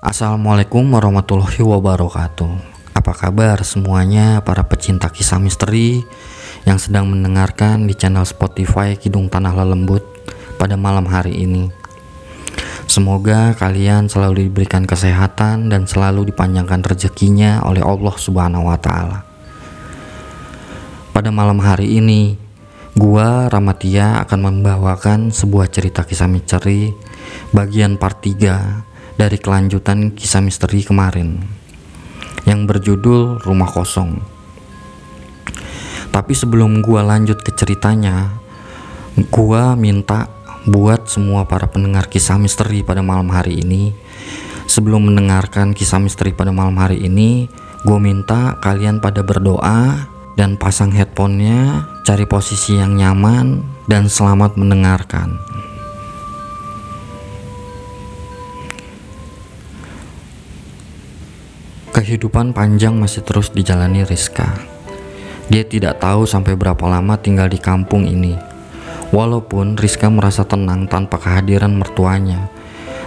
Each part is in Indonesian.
Assalamualaikum warahmatullahi wabarakatuh. Apa kabar semuanya para pecinta kisah misteri yang sedang mendengarkan di channel Spotify Kidung Tanah Lelembut pada malam hari ini? Semoga kalian selalu diberikan kesehatan dan selalu dipanjangkan rezekinya oleh Allah Subhanahu wa taala. Pada malam hari ini, gua Ramatia akan membawakan sebuah cerita kisah misteri bagian part 3 dari kelanjutan kisah misteri kemarin yang berjudul Rumah Kosong. Tapi sebelum gua lanjut ke ceritanya, gua minta buat semua para pendengar kisah misteri pada malam hari ini. Sebelum mendengarkan kisah misteri pada malam hari ini, gue minta kalian pada berdoa dan pasang headphonenya, cari posisi yang nyaman, dan selamat mendengarkan. Kehidupan panjang masih terus dijalani Rizka. Dia tidak tahu sampai berapa lama tinggal di kampung ini. Walaupun Rizka merasa tenang tanpa kehadiran mertuanya,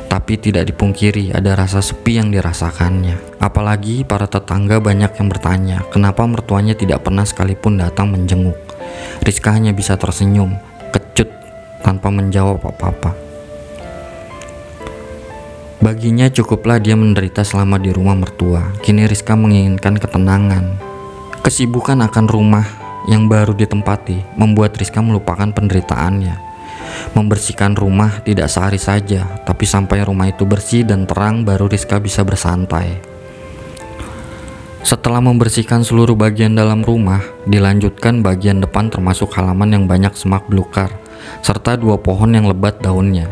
tapi tidak dipungkiri ada rasa sepi yang dirasakannya. Apalagi para tetangga banyak yang bertanya, kenapa mertuanya tidak pernah sekalipun datang menjenguk. Rizka hanya bisa tersenyum, kecut, tanpa menjawab apa-apa. Baginya cukuplah dia menderita selama di rumah mertua. Kini Rizka menginginkan ketenangan. Kesibukan akan rumah yang baru ditempati membuat Rizka melupakan penderitaannya. Membersihkan rumah tidak sehari saja, tapi sampai rumah itu bersih dan terang baru Rizka bisa bersantai. Setelah membersihkan seluruh bagian dalam rumah, dilanjutkan bagian depan termasuk halaman yang banyak semak belukar, serta dua pohon yang lebat daunnya.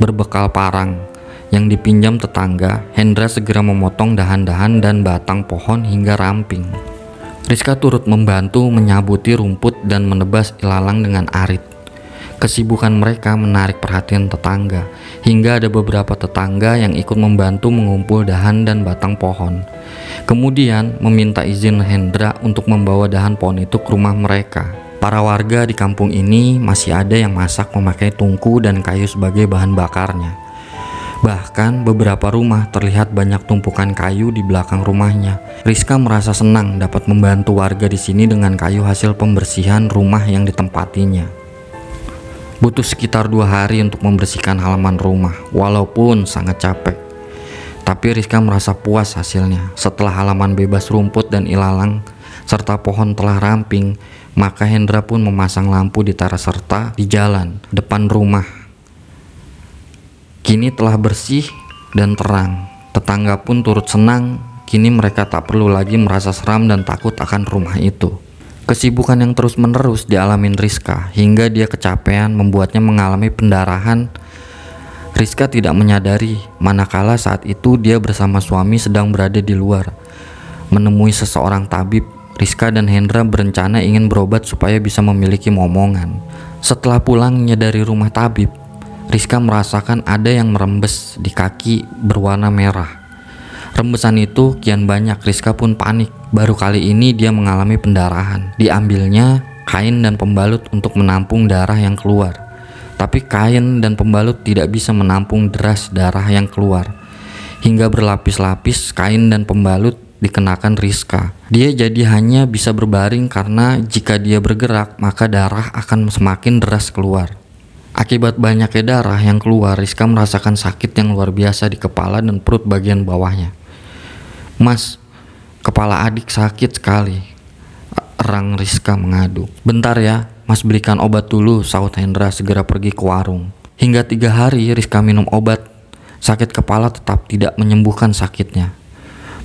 Berbekal parang, yang dipinjam tetangga, Hendra segera memotong dahan-dahan dan batang pohon hingga ramping. Rizka turut membantu menyabuti rumput dan menebas ilalang dengan arit. Kesibukan mereka menarik perhatian tetangga, hingga ada beberapa tetangga yang ikut membantu mengumpul dahan dan batang pohon. Kemudian meminta izin Hendra untuk membawa dahan pohon itu ke rumah mereka. Para warga di kampung ini masih ada yang masak memakai tungku dan kayu sebagai bahan bakarnya. Bahkan beberapa rumah terlihat banyak tumpukan kayu di belakang rumahnya. Rizka merasa senang dapat membantu warga di sini dengan kayu hasil pembersihan rumah yang ditempatinya. Butuh sekitar dua hari untuk membersihkan halaman rumah, walaupun sangat capek. Tapi Rizka merasa puas hasilnya. Setelah halaman bebas rumput dan ilalang, serta pohon telah ramping, maka Hendra pun memasang lampu di teras serta di jalan depan rumah Kini telah bersih dan terang. Tetangga pun turut senang. Kini mereka tak perlu lagi merasa seram dan takut akan rumah itu. Kesibukan yang terus-menerus dialamin Rizka hingga dia kecapean membuatnya mengalami pendarahan. Rizka tidak menyadari manakala saat itu dia bersama suami sedang berada di luar. Menemui seseorang tabib, Rizka dan Hendra berencana ingin berobat supaya bisa memiliki momongan. Setelah pulangnya dari rumah tabib, Rizka merasakan ada yang merembes di kaki berwarna merah. Rembesan itu kian banyak, Rizka pun panik. Baru kali ini dia mengalami pendarahan. Diambilnya kain dan pembalut untuk menampung darah yang keluar. Tapi kain dan pembalut tidak bisa menampung deras darah yang keluar. Hingga berlapis-lapis kain dan pembalut dikenakan Rizka. Dia jadi hanya bisa berbaring karena jika dia bergerak maka darah akan semakin deras keluar. Akibat banyaknya darah yang keluar, Rizka merasakan sakit yang luar biasa di kepala dan perut bagian bawahnya. Mas, kepala adik sakit sekali. Erang Rizka mengadu. Bentar ya, mas belikan obat dulu, saut Hendra segera pergi ke warung. Hingga tiga hari Rizka minum obat, sakit kepala tetap tidak menyembuhkan sakitnya.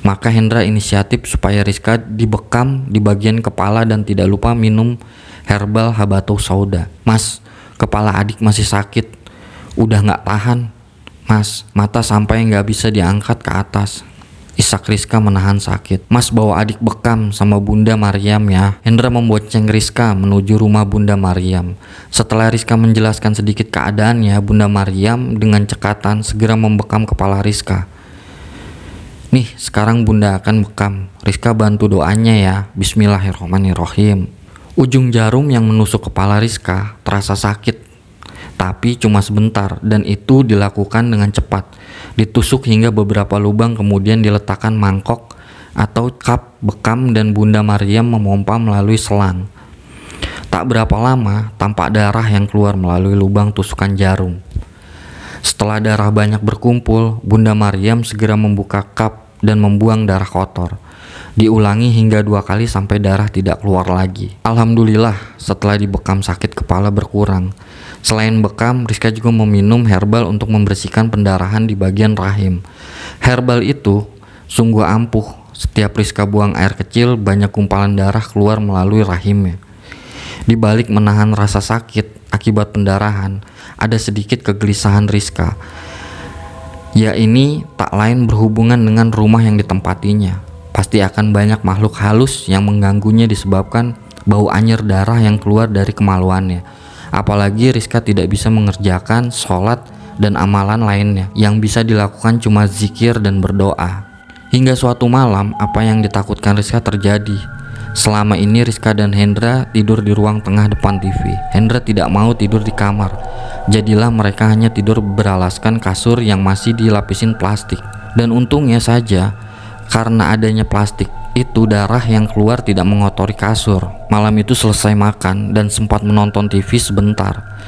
Maka Hendra inisiatif supaya Rizka dibekam di bagian kepala dan tidak lupa minum herbal habatus sauda. Mas, Kepala adik masih sakit. Udah nggak tahan. Mas, mata sampai nggak bisa diangkat ke atas. Isak Rizka menahan sakit. Mas bawa adik bekam sama Bunda Mariam ya. Hendra membonceng Rizka menuju rumah Bunda Mariam. Setelah Rizka menjelaskan sedikit keadaannya, Bunda Mariam dengan cekatan segera membekam kepala Rizka. Nih, sekarang Bunda akan bekam. Rizka bantu doanya ya. Bismillahirrahmanirrahim. Ujung jarum yang menusuk kepala Rizka terasa sakit, tapi cuma sebentar dan itu dilakukan dengan cepat. Ditusuk hingga beberapa lubang kemudian diletakkan mangkok atau kap bekam dan Bunda Maryam memompa melalui selang. Tak berapa lama, tampak darah yang keluar melalui lubang tusukan jarum. Setelah darah banyak berkumpul, Bunda Maryam segera membuka kap dan membuang darah kotor. Diulangi hingga dua kali sampai darah tidak keluar lagi. Alhamdulillah, setelah dibekam sakit kepala berkurang. Selain bekam, Rizka juga meminum herbal untuk membersihkan pendarahan di bagian rahim. Herbal itu sungguh ampuh. Setiap Rizka buang air kecil, banyak kumpalan darah keluar melalui rahimnya. Di balik menahan rasa sakit akibat pendarahan, ada sedikit kegelisahan Rizka. Ya ini tak lain berhubungan dengan rumah yang ditempatinya. Pasti akan banyak makhluk halus yang mengganggunya disebabkan bau anjir darah yang keluar dari kemaluannya. Apalagi Rizka tidak bisa mengerjakan sholat dan amalan lainnya yang bisa dilakukan cuma zikir dan berdoa. Hingga suatu malam, apa yang ditakutkan Rizka terjadi. Selama ini Rizka dan Hendra tidur di ruang tengah depan TV. Hendra tidak mau tidur di kamar. Jadilah mereka hanya tidur beralaskan kasur yang masih dilapisin plastik. Dan untungnya saja, karena adanya plastik, itu darah yang keluar tidak mengotori kasur. Malam itu selesai makan dan sempat menonton TV sebentar.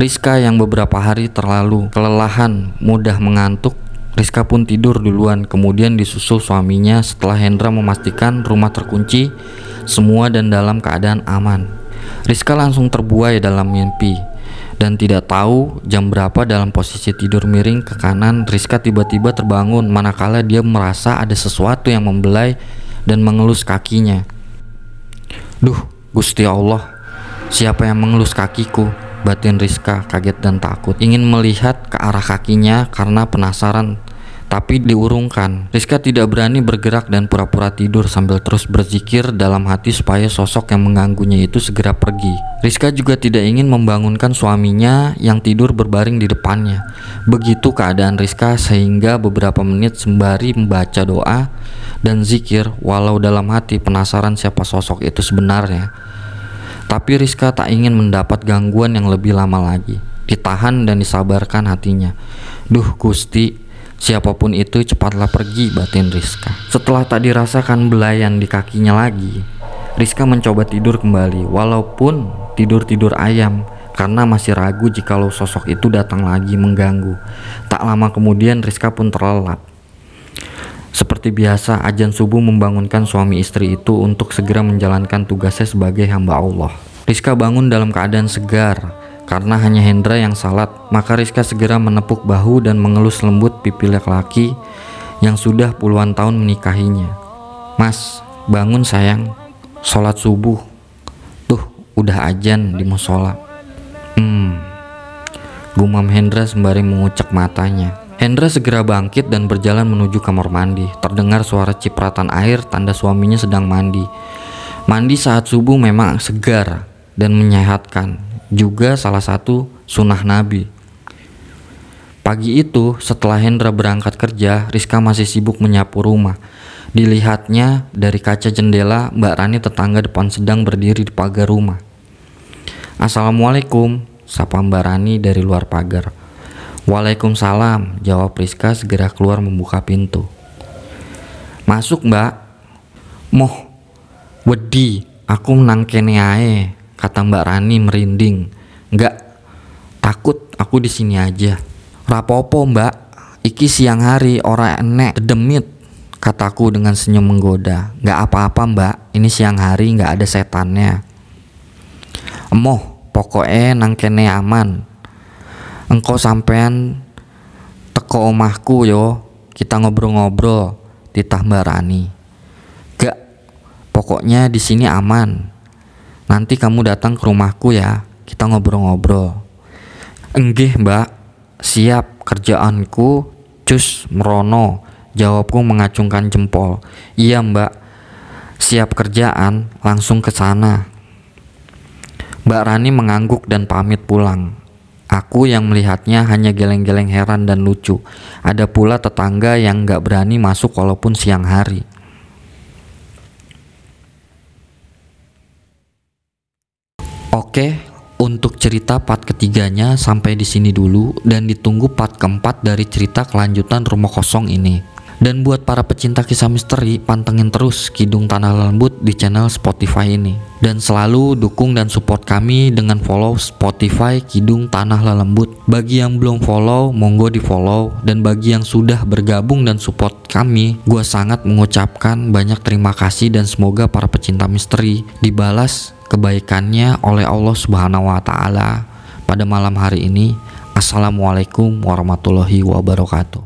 Rizka yang beberapa hari terlalu kelelahan, mudah mengantuk, Rizka pun tidur duluan, kemudian disusul suaminya setelah Hendra memastikan rumah terkunci semua dan dalam keadaan aman. Rizka langsung terbuai dalam mimpi dan tidak tahu jam berapa dalam posisi tidur miring ke kanan Rizka tiba-tiba terbangun manakala dia merasa ada sesuatu yang membelai dan mengelus kakinya. Duh, Gusti Allah, siapa yang mengelus kakiku? Batin Rizka kaget dan takut, ingin melihat ke arah kakinya karena penasaran tapi diurungkan. Rizka tidak berani bergerak dan pura-pura tidur sambil terus berzikir dalam hati supaya sosok yang mengganggunya itu segera pergi. Rizka juga tidak ingin membangunkan suaminya yang tidur berbaring di depannya. Begitu keadaan Rizka sehingga beberapa menit sembari membaca doa dan zikir walau dalam hati penasaran siapa sosok itu sebenarnya. Tapi Rizka tak ingin mendapat gangguan yang lebih lama lagi. Ditahan dan disabarkan hatinya. Duh Gusti, Siapa pun itu cepatlah pergi batin Rizka. Setelah tak dirasakan belayan di kakinya lagi, Rizka mencoba tidur kembali walaupun tidur-tidur ayam karena masih ragu jikalau sosok itu datang lagi mengganggu. Tak lama kemudian Rizka pun terlelap. Seperti biasa, ajan subuh membangunkan suami istri itu untuk segera menjalankan tugasnya sebagai hamba Allah. Rizka bangun dalam keadaan segar, karena hanya Hendra yang salat, maka Rizka segera menepuk bahu dan mengelus lembut pipi laki-laki yang sudah puluhan tahun menikahinya. Mas, bangun sayang, sholat subuh. Tuh, udah ajan di musola. Hmm, gumam Hendra sembari mengucek matanya. Hendra segera bangkit dan berjalan menuju kamar mandi. Terdengar suara cipratan air tanda suaminya sedang mandi. Mandi saat subuh memang segar dan menyehatkan juga salah satu sunnah Nabi. Pagi itu, setelah Hendra berangkat kerja, Rizka masih sibuk menyapu rumah. Dilihatnya dari kaca jendela, Mbak Rani tetangga depan sedang berdiri di pagar rumah. Assalamualaikum, sapa Mbak Rani dari luar pagar. Waalaikumsalam, jawab Rizka segera keluar membuka pintu. Masuk mbak. Moh, wedi, aku nangkene ae, kata Mbak Rani merinding. Enggak, takut aku di sini aja. Rapopo Mbak, iki siang hari ora enek demit. Kataku dengan senyum menggoda. Enggak apa-apa Mbak, ini siang hari enggak ada setannya. Emoh, pokoknya nang kene aman. Engkau sampean teko omahku yo, kita ngobrol-ngobrol titah Mbak Rani. Pokoknya di sini aman. Nanti kamu datang ke rumahku ya, kita ngobrol-ngobrol. Enggih mbak, siap kerjaanku, cus merono. Jawabku mengacungkan jempol. Iya mbak, siap kerjaan, langsung ke sana. Mbak Rani mengangguk dan pamit pulang. Aku yang melihatnya hanya geleng-geleng heran dan lucu. Ada pula tetangga yang gak berani masuk walaupun siang hari. Oke, Untuk cerita part ketiganya sampai di sini dulu dan ditunggu part keempat dari cerita kelanjutan rumah kosong ini. Dan buat para pecinta kisah misteri, pantengin terus Kidung Tanah Lembut di channel Spotify ini. Dan selalu dukung dan support kami dengan follow Spotify Kidung Tanah Lembut. Bagi yang belum follow, monggo di follow. Dan bagi yang sudah bergabung dan support kami, gue sangat mengucapkan banyak terima kasih dan semoga para pecinta misteri dibalas kebaikannya oleh Allah Subhanahu wa Ta'ala pada malam hari ini. Assalamualaikum warahmatullahi wabarakatuh.